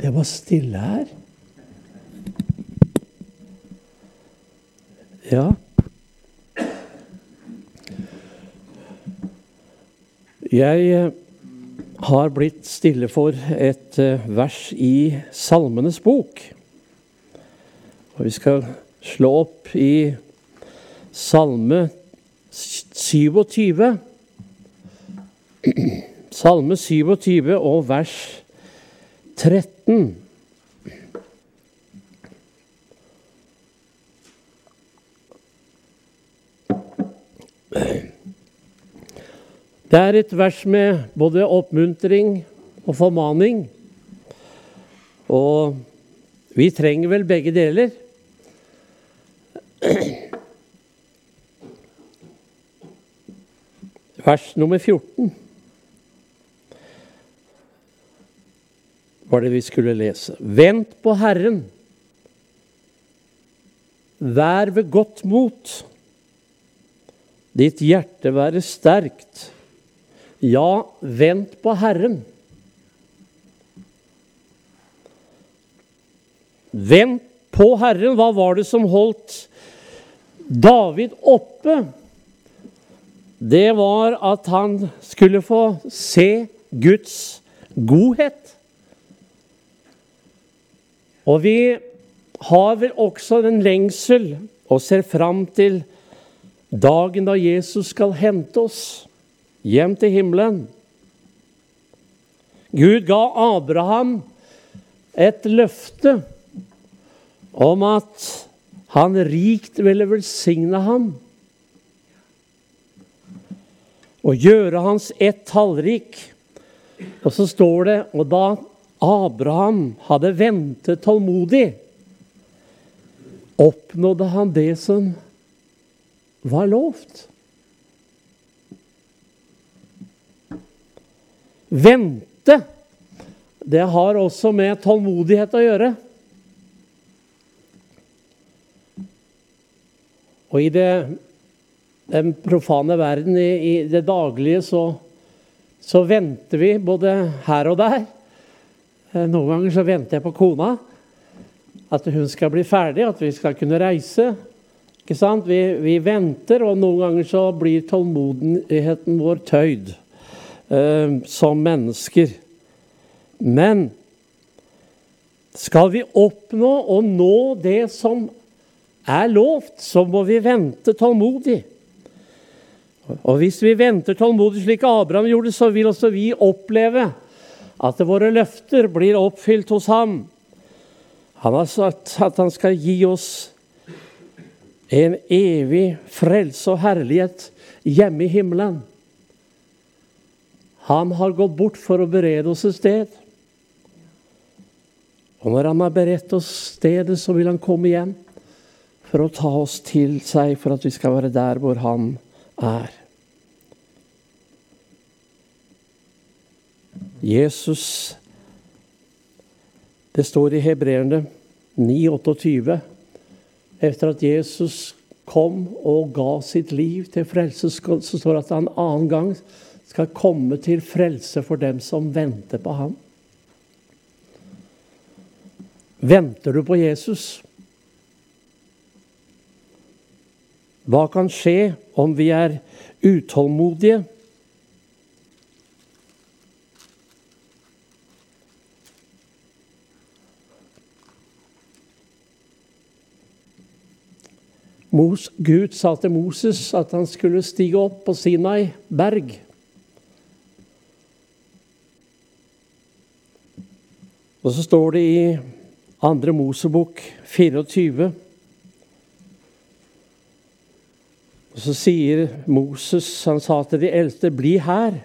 Det var stille her. Ja. Jeg eh, har blitt stille for et eh, vers i Salmenes bok. Og vi skal slå opp i Salme 27. Salme 27 og vers 13. Det er et vers med både oppmuntring og formaning. Og vi trenger vel begge deler. Vers nummer 14 var det vi skulle lese. Vent på Herren. Vær ved godt mot. Ditt hjerte være sterkt. Ja, vent på Herren. Vent på Herren. Hva var det som holdt David oppe? Det var at han skulle få se Guds godhet. Og vi har vel også den lengsel og ser fram til dagen da Jesus skal hente oss hjem til himmelen. Gud ga Abraham et løfte om at han rikt ville velsigne ham og gjøre hans ett tallrik. Og så står det Og da Abraham hadde ventet tålmodig, oppnådde han det som var lovt. Vente, det har også med tålmodighet å gjøre. Og i det, den profane verden, i, i det daglige, så, så, venter vi både her og der. Eh, noen ganger så venter jeg på kona. At hun skal bli ferdig, at vi skal kunne reise. Ikke sant? Vi, vi venter, og noen ganger så blir tålmodigheten vår tøyd eh, som mennesker. Men skal vi oppnå og nå det som er lovt, så må vi vente tålmodig. Og hvis vi venter tålmodig slik Abraham gjorde, så vil også vi oppleve at våre løfter blir oppfylt hos ham. Han har sagt at han skal gi oss en evig frelse og herlighet hjemme i himmelen. Han har gått bort for å berede oss et sted. Og når han har beredt oss stedet, så vil han komme igjen for å ta oss til seg, for at vi skal være der hvor han er. Jesus Det står i Hebreerne 9,28 Etter at Jesus kom og ga sitt liv til frelse, så står det at han en annen gang skal komme til frelse for dem som venter på ham. Venter du på Jesus? Hva kan skje om vi er utålmodige? Gud sa til Moses at han skulle stige opp på Sinai berg. Og så står det i andre Mosebok 24 Og så sier Moses, han sa til de eldste, bli her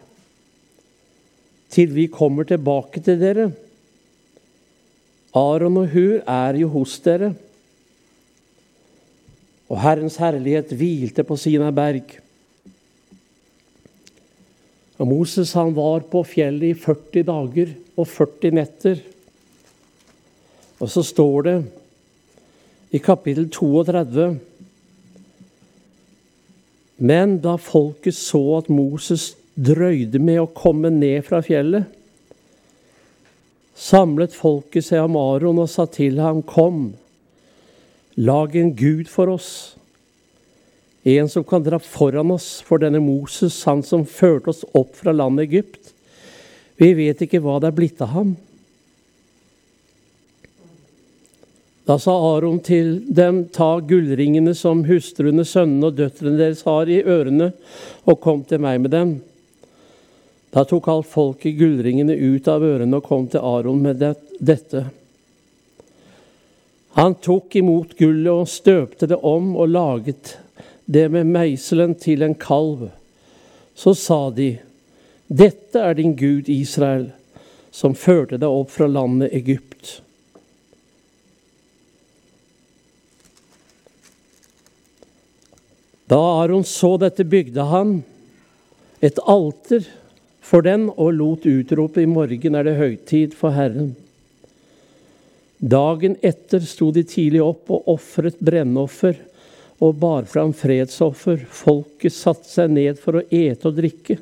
til vi kommer tilbake til dere. Aron og Hur er jo hos dere. Og Herrens herlighet hvilte på Sina berg. Og Moses han var på fjellet i 40 dager og 40 netter. Og så står det i kapittel 32 Men da folket så at Moses drøyde med å komme ned fra fjellet, samlet folket seg om Aron og sa til ham, Kom, lag en gud for oss, en som kan dra foran oss for denne Moses, han som førte oss opp fra landet Egypt. Vi vet ikke hva det er blitt av ham. Da sa Aron til dem, ta gullringene som hustruene, sønnene og døtrene deres har i ørene, og kom til meg med dem. Da tok alt folket gullringene ut av ørene og kom til Aron med det, dette. Han tok imot gullet og støpte det om og laget det med meiselen til en kalv. Så sa de, Dette er din Gud Israel, som førte deg opp fra landet Egypt. Da Aron så dette, bygde han et alter for den og lot utrope i morgen er det høytid for Herren. Dagen etter sto de tidlig opp og ofret brennoffer og bar fram fredsoffer. Folket satte seg ned for å ete og drikke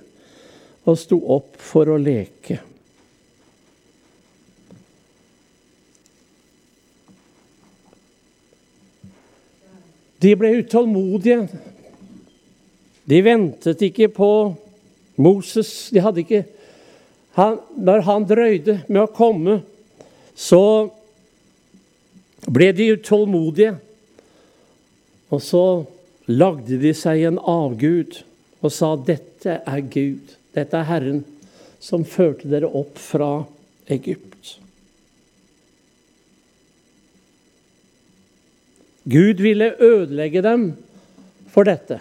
og sto opp for å leke. De ble utålmodige. De ventet ikke på Moses de hadde ikke, han, Når han drøyde med å komme, så ble de utålmodige. Og så lagde de seg en avgud og sa dette er Gud, dette er Herren, som førte dere opp fra Egypt. Gud ville ødelegge dem for dette.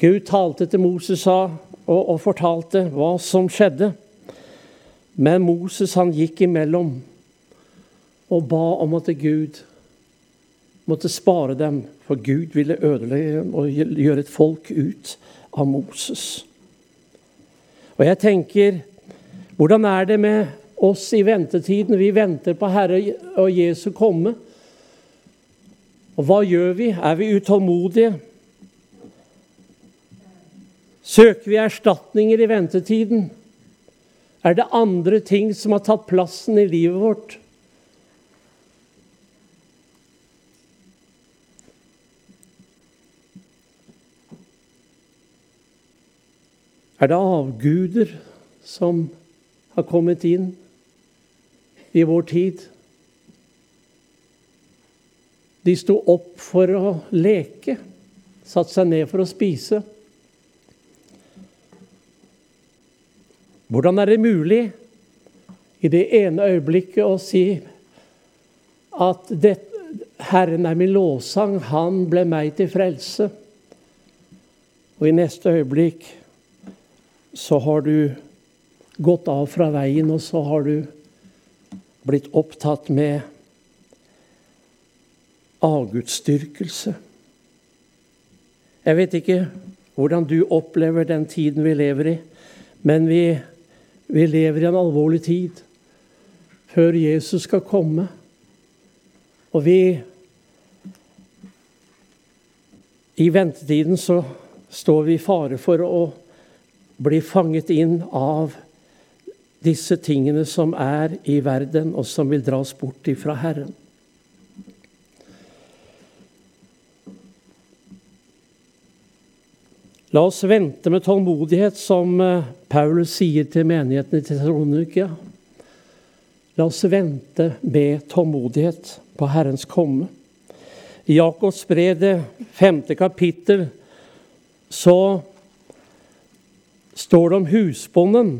Gud talte til Moses sa, og, og, fortalte hva som skjedde. Men Moses han gikk imellom og ba om at Gud måtte spare dem, for Gud ville ødelegge dem og gjøre et folk ut av Moses. Og jeg tenker, hvordan er det med oss i ventetiden? Vi venter på Herre og Jesu komme. Og hva gjør vi? Er vi utålmodige? Søker vi erstatninger i ventetiden? Er det andre ting som har tatt plassen i livet vårt? Er det avguder som har kommet inn i vår tid? De sto opp for å leke, satte seg ned for å spise. Hvordan er det mulig i det ene øyeblikket å si at det, Herren er min lovsang, han ble meg til frelse. Og i neste øyeblikk så har du gått av fra veien, og så har du blitt opptatt med avgudsdyrkelse. Jeg vet ikke hvordan du opplever den tiden vi lever i, men vi vi lever i en alvorlig tid før Jesus skal komme. Og vi I ventetiden så står vi i fare for å bli fanget inn av disse tingene som er i verden, og som vil dra oss bort ifra Herren. La oss vente med tålmodighet, som Paul Paulus sier til menigheten i Tessalonika. La oss vente med tålmodighet på Herrens komme. I Jakobs brev, det femte kapittel, så står det om husbonden.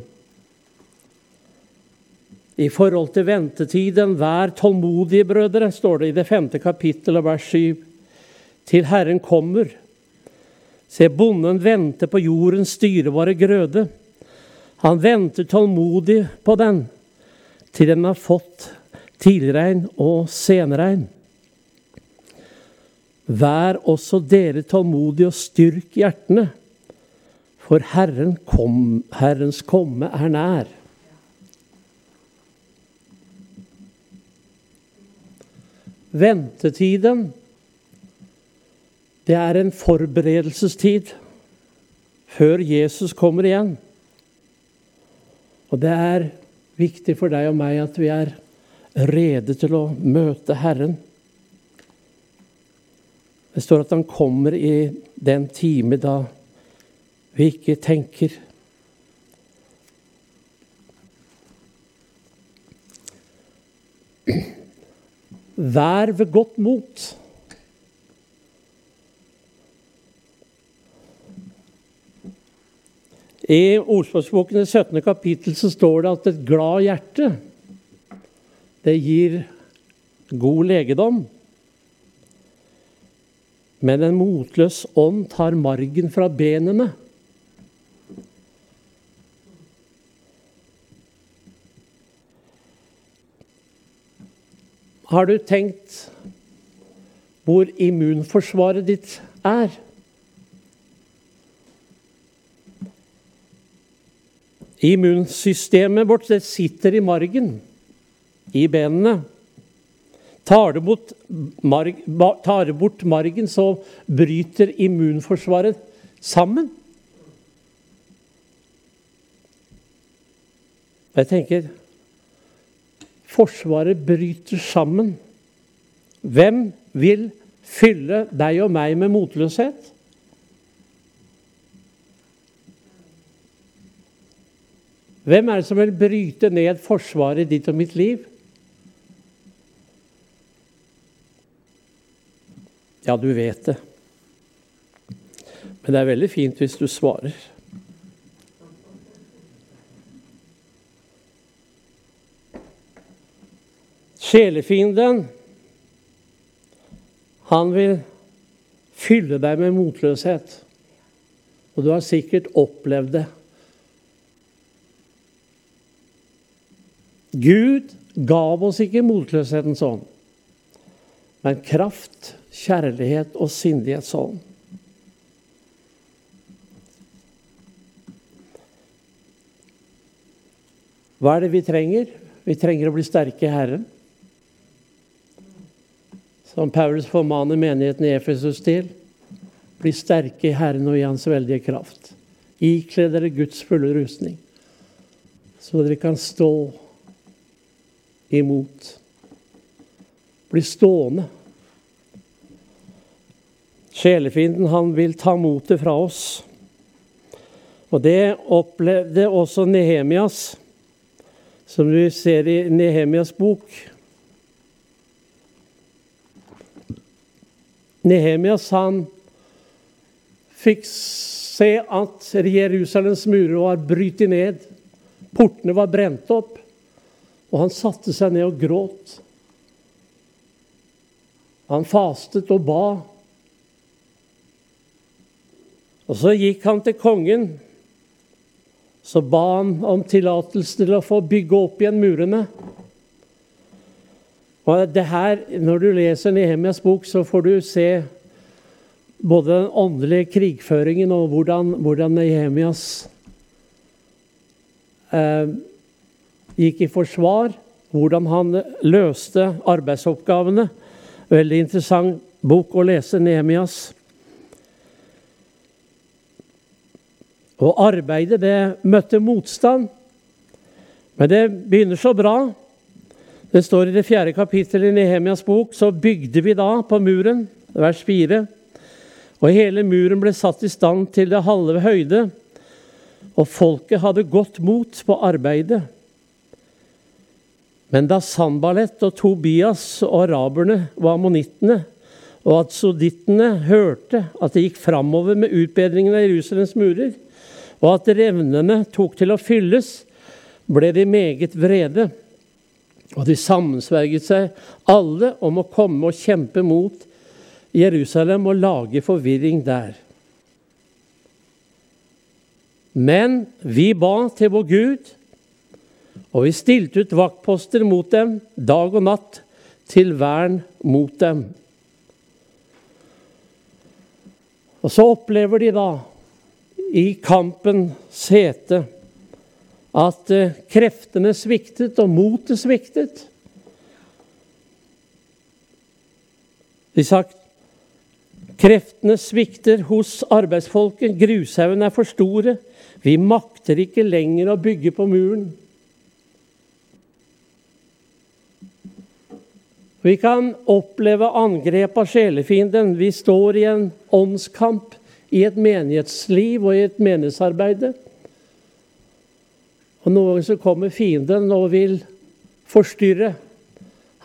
I forhold til ventetiden, vær tålmodige, brødre, står det i det femte kapittelet, vers 7. Til Herren kommer. Se, bonden venter på jordens styrebare grøde. Han venter tålmodig på den til den har fått tidregn og senregn. Vær også dere tålmodige og styrk hjertene, for Herren kom, Herrens komme er nær. Ventetiden det er en forberedelsestid før Jesus kommer igjen. Og det er viktig for deg og meg at vi er rede til å møte Herren. Det står at han kommer i den time da vi ikke tenker. Vær ved godt mot. I Ordspråksboken 17. kapittel så står det at et glad hjerte, det gir god legedom. Men en motløs ånd tar margen fra benene. Har du tenkt hvor immunforsvaret ditt er? Immunsystemet vårt det sitter i margen, i benene. Tar du, bort, marg, tar det bort margen, så bryter immunforsvaret sammen. Jeg tenker Forsvaret bryter sammen. Hvem vil fylle deg og meg med motløshet? Hvem er det som vil bryte ned forsvaret ditt og mitt liv? Ja, du vet det. Men det er veldig fint hvis du svarer. Sjelefienden, han vil fylle deg med motløshet. Og du har sikkert opplevd det. Gud gav oss ikke motløshetens ånd, men kraft, kjærlighet og sindighets ånd. Hva er det vi trenger? Vi trenger å bli sterke i Herren. Som Paulus formaner menigheten i Efesus til. Bli sterke i Herren og i Hans veldige kraft. Ikle dere Guds fulle rustning, så dere kan stå imot. Bli stående. Sjelefienden, han vil ta motet fra oss. Og det opplevde også Nehemias, som du ser i Nehemias bok. Nehemias han fikk se at Jerusalems murer var brytt ned. Portene var brent opp. Og han satte seg ned og gråt. Han fastet og ba. Og så gikk han til kongen. Så ba han om tillatelse til å få bygge opp igjen murene. Og det her, Når du leser Nehemias bok, så får du se både den åndelige krigføringen og hvordan, hvordan Nehemias eh, gikk i forsvar, hvordan han løste arbeidsoppgavene. Veldig interessant bok å lese, Nehemias. Og arbeidet, det møtte motstand. Men det begynner så bra. Det står i det fjerde kapittelet i Nehemias bok, så bygde vi da på muren, vers 4. Og hele muren ble satt i stand til det halve høyde, og folket hadde godt mot på arbeidet. Men da Sanballet og Tobias og araberne og ammonittene og atsodittene hørte at det gikk framover med utbedringen av Jerusalems murer, og at revnene tok til å fylles, ble de meget vrede. Og de sammensverget seg alle om å komme og kjempe mot Jerusalem og lage forvirring der. Men vi ba til vår Gud og vi stilte ut vaktposter mot dem dag og natt til vern mot dem. Og så opplever de da, i kampens hete, at eh, kreftene sviktet, og motet sviktet. De sagt kreftene svikter hos arbeidsfolket, grushaugene er for store, vi makter ikke lenger å bygge på muren. Vi kan oppleve angrep av sjelefienden. Vi står i en åndskamp i et menighetsliv og i et menighetsarbeid. Og Noen ganger så kommer fienden og vil forstyrre.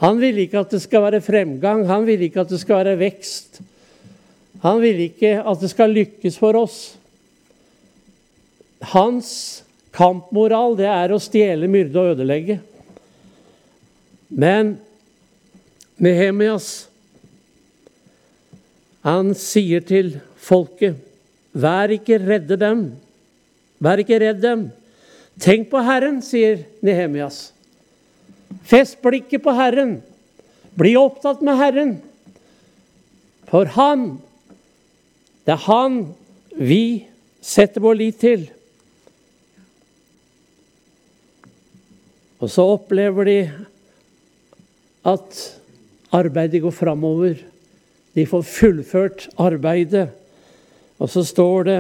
Han vil ikke at det skal være fremgang, han vil ikke at det skal være vekst. Han vil ikke at det skal lykkes for oss. Hans kampmoral det er å stjele, myrde og ødelegge. Men Nehemias han sier til folket, vær ikke redde dem. Vær ikke redd dem. Tenk på Herren, sier Nehemias. Fest blikket på Herren. Bli opptatt med Herren. For Han, det er Han vi setter vår lit til. Og så opplever de at arbeidet går framover. De får fullført arbeidet. Og så står det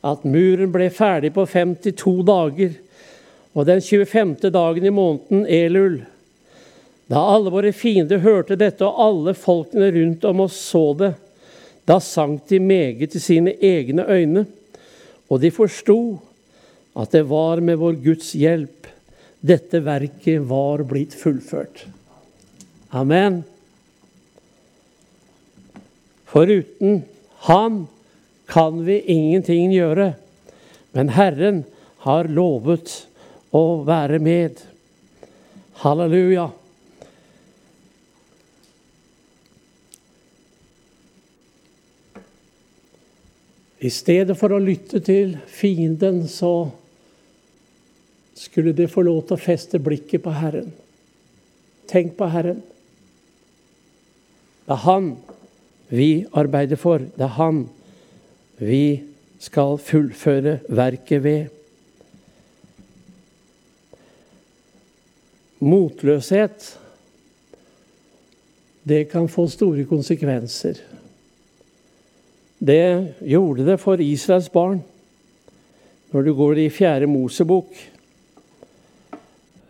at muren ble ferdig på 52 dager. Og den 25. dagen i måneden Elul, da alle våre fiender hørte dette, og alle folkene rundt om oss så det, da sank de meget i sine egne øyne, og de forsto at det var med vår Guds hjelp dette verket var blitt fullført. Amen. Foruten Han kan vi ingenting gjøre. Men Herren har lovet å være med. Halleluja. I stedet for å lytte til fienden, så skulle de få lov til å feste blikket på Herren. Tenk på Herren. Det er Han vi arbeider for. Det er Han vi skal fullføre verket ved. Motløshet, det kan få store konsekvenser. Det gjorde det for Israels barn. Når du går i Fjerde Mosebok,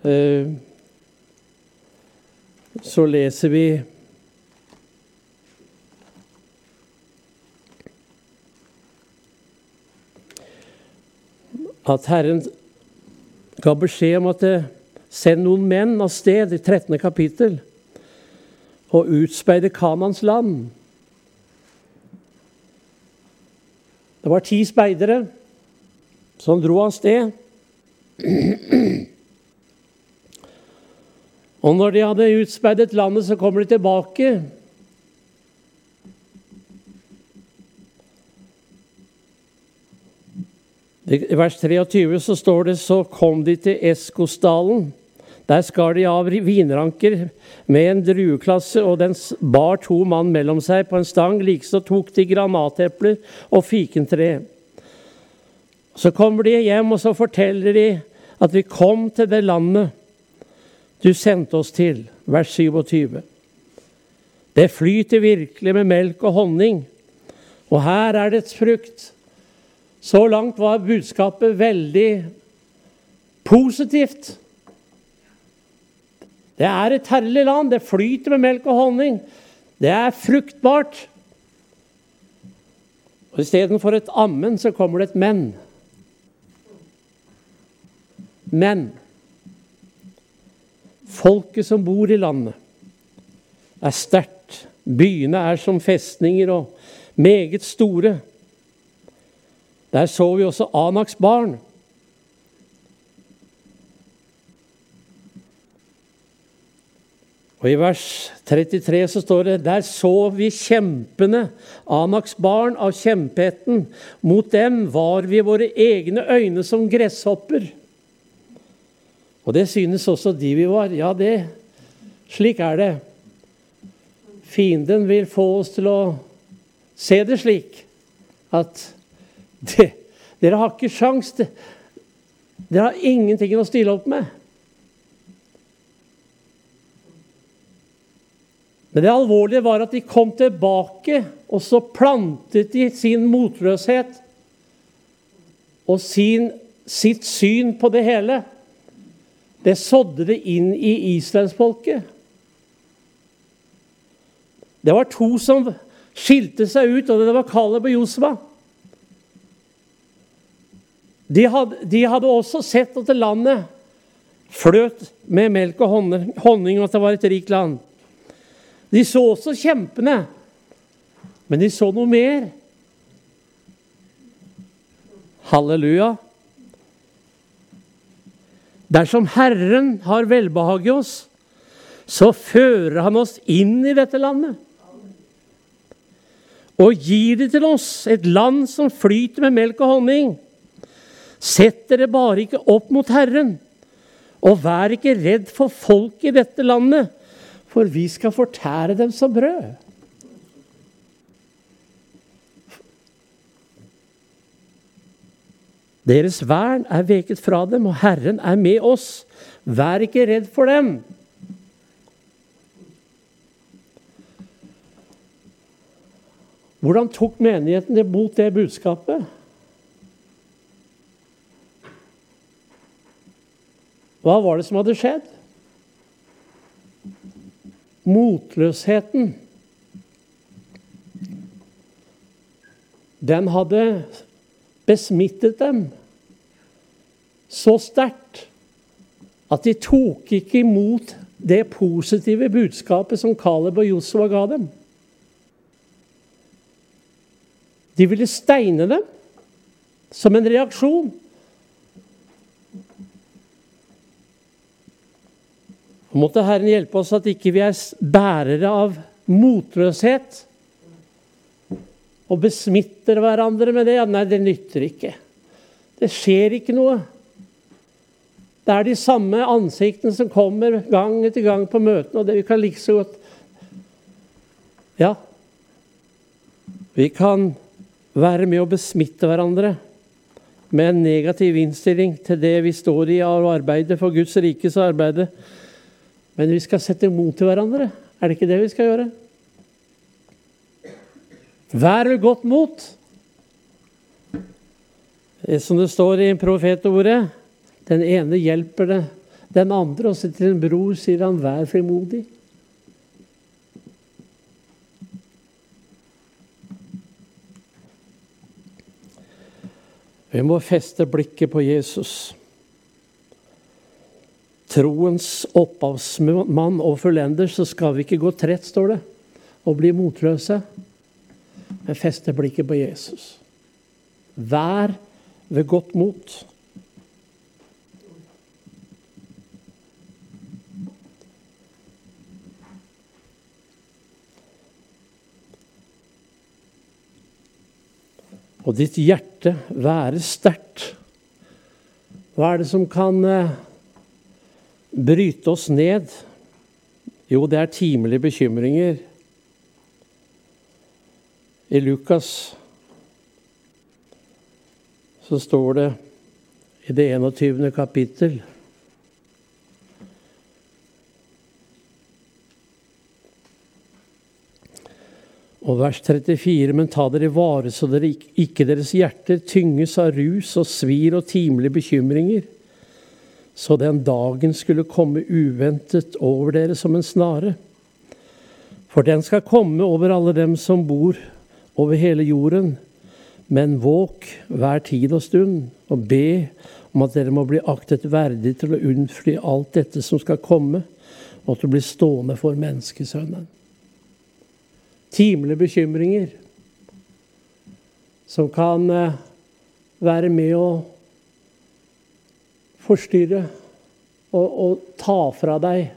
eh, så leser vi at Herren ga beskjed om at det send noen menn av sted i 13. kapittel og utspeide Kanans land. Det var ti speidere som dro av sted. Og når de hadde utspeidet landet, så kommer de tilbake. I vers 23 så står det så kom de til Eskosdalen. Der skar de av vinranker med en drueklasse, og den bar to mann mellom seg på en stang. Likeså tok de granatepler og fikentre. Så kommer de hjem, og så forteller de at vi kom til det landet du sendte oss til. Vers 27. Det flyter virkelig med melk og honning, og her er dets frukt. Så langt var budskapet veldig positivt. Det er et herlig land. Det flyter med melk og honning. Det er fruktbart. Og Istedenfor et ammen, så kommer det et men. Men folket som bor i landet, er sterkt. Byene er som festninger og meget store. Der så vi også Anaks barn. Og I vers 33 så står det der så vi kjempene, Anaks barn av kjempehetten. Mot dem var vi våre egne øyne som gresshopper. Og det synes også de vi var. Ja, det Slik er det. Fienden vil få oss til å se det slik at det, dere har ikke sjans. Dere har ingenting å stille opp med. Men det alvorlige var at de kom tilbake, og så plantet de sin motløshet og sin, sitt syn på det hele. Det sådde det inn i islandsfolket. Det var to som skilte seg ut, og det var Caleb og Josva. De hadde, de hadde også sett at landet fløt med melk og honning, og at det var et rikt land. De så også kjempene, men de så noe mer. Halleluja. Dersom Herren har velbehag i oss, så fører han oss inn i dette landet. Og gir det til oss, et land som flyter med melk og honning. Sett dere bare ikke opp mot Herren, og vær ikke redd for folk i dette landet, for vi skal fortære dem som brød. Deres vern er veket fra dem, og Herren er med oss. Vær ikke redd for dem. Hvordan tok menigheten imot det budskapet? Hva var det som hadde skjedd? Motløsheten. Den hadde besmittet dem så sterkt at de tok ikke imot det positive budskapet som Caleb og Josua ga dem. De ville steine dem som en reaksjon. Og måtte Herren hjelpe oss at ikke vi er bærere av motløshet og besmitter hverandre med det. Ja, nei, det nytter ikke. Det skjer ikke noe. Det er de samme ansiktene som kommer gang etter gang på møtene, og det vi kan like så godt Ja, vi kan være med å besmitte hverandre med en negativ innstilling til det vi står i av arbeidet for Guds rikes arbeide. Men vi skal sette mot til hverandre. Er det ikke det vi skal gjøre? Vær ved godt mot. Som det står i profetordet, den ene hjelper det den andre, og til en bror sier han 'vær frimodig'. Vi må feste blikket på Jesus troens opphavsmann og fullender, så skal vi ikke gå trett, står det, og bli motløse, men feste blikket på Jesus. Vær ved godt mot. Og ditt hjerte være sterkt. Hva er det som kan eh, bryte oss ned? Jo, det er timelige bekymringer. I Lukas så står det i det 21. kapittel Og vers 34.: Men ta dere vare så dere ikke deres hjerter tynges av rus og svir og timelige bekymringer så den dagen skulle komme uventet over dere som en snare. For den skal komme over alle dem som bor over hele jorden. Men våk hver tid og stund, og be om at dere må bli aktet verdig til å unnfly alt dette som skal komme, og til å bli stående for menneskesønnen. Timelige bekymringer som kan eh, være med å forstyrre og, og ta fra deg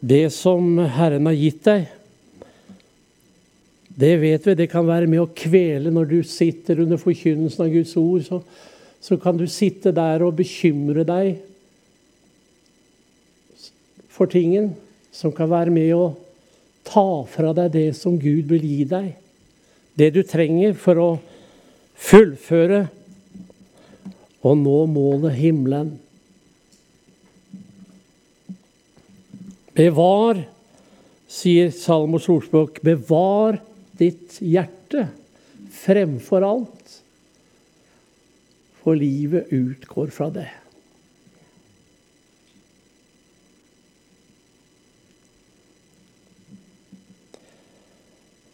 det som Herren har gitt deg. Det vet vi, det kan være med å kvele når du sitter under forkynnelsen av Guds ord. Så, så kan du sitte der og bekymre deg for tingen som kan være med å ta fra deg det som Gud vil gi deg. Det du trenger for å fullføre og nå målet himmelen. Bevar, sier Salmos ordspråk, bevar ditt hjerte fremfor alt, for livet utgår fra det.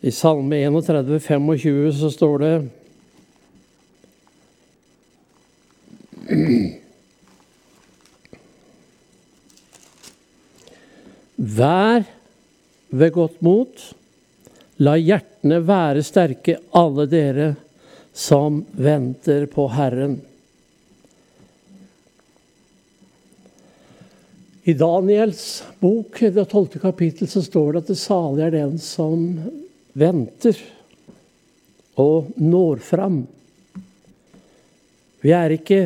I Salme 31, 25 så står det Vær ved godt mot. La hjertene være sterke, alle dere som venter på Herren. I Daniels bok, det tolvte kapittel, så står det at det salige er den som venter og når fram. Vi, er ikke,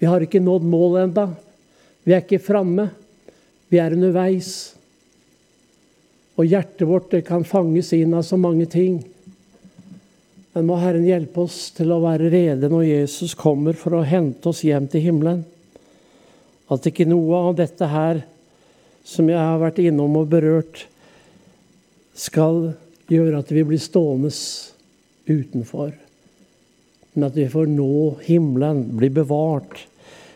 vi har ikke nådd målet enda. Vi er ikke framme. Vi er underveis. Og hjertet vårt kan fanges inn av så mange ting. Men må Herren hjelpe oss til å være rede når Jesus kommer for å hente oss hjem til himmelen. At ikke noe av dette her som jeg har vært innom og berørt, skal gjøre at vi blir stående utenfor. Men at vi får nå himmelen, bli bevart.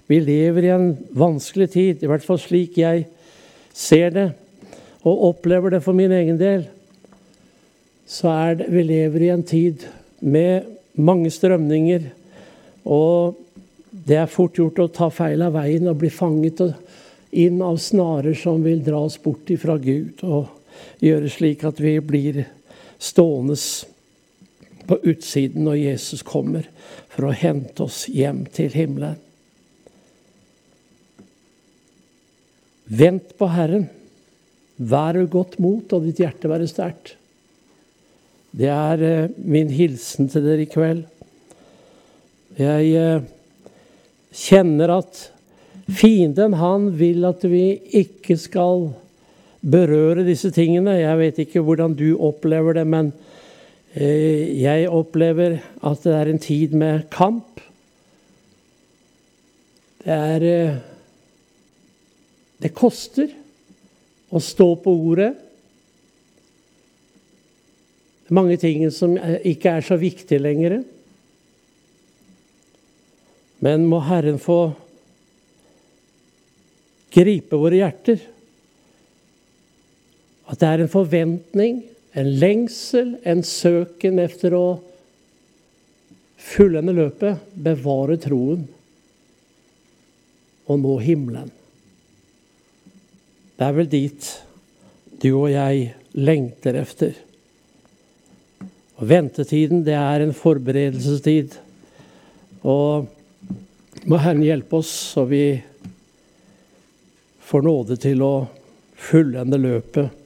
Vi lever i en vanskelig tid, i hvert fall slik jeg ser det og opplever det for min egen del. Så er det Vi lever i en tid med mange strømninger. Og det er fort gjort å ta feil av veien og bli fanget inn av snarer som vil dra oss bort ifra Gud, og gjøre slik at vi blir stående på utsiden når Jesus kommer for å hente oss hjem til himmelen. Vent på Herren. Vær av godt mot, og ditt hjerte være sterkt. Det er eh, min hilsen til dere i kveld. Jeg eh, kjenner at fienden, han vil at vi ikke skal berøre disse tingene. Jeg vet ikke hvordan du opplever det, men eh, jeg opplever at det er en tid med kamp. Det er Det koster å stå på ordet. Det er mange ting som ikke er så viktige lenger. Men må Herren få gripe våre hjerter. At det er en forventning, en lengsel, en søken efter å fullende løpet, bevare troen og nå himmelen. Det er vel dit du og jeg lengter efter. Og ventetiden, det er en forberedelsestid. Og må Herren hjelpe oss, så vi får nåde til å fullende løpet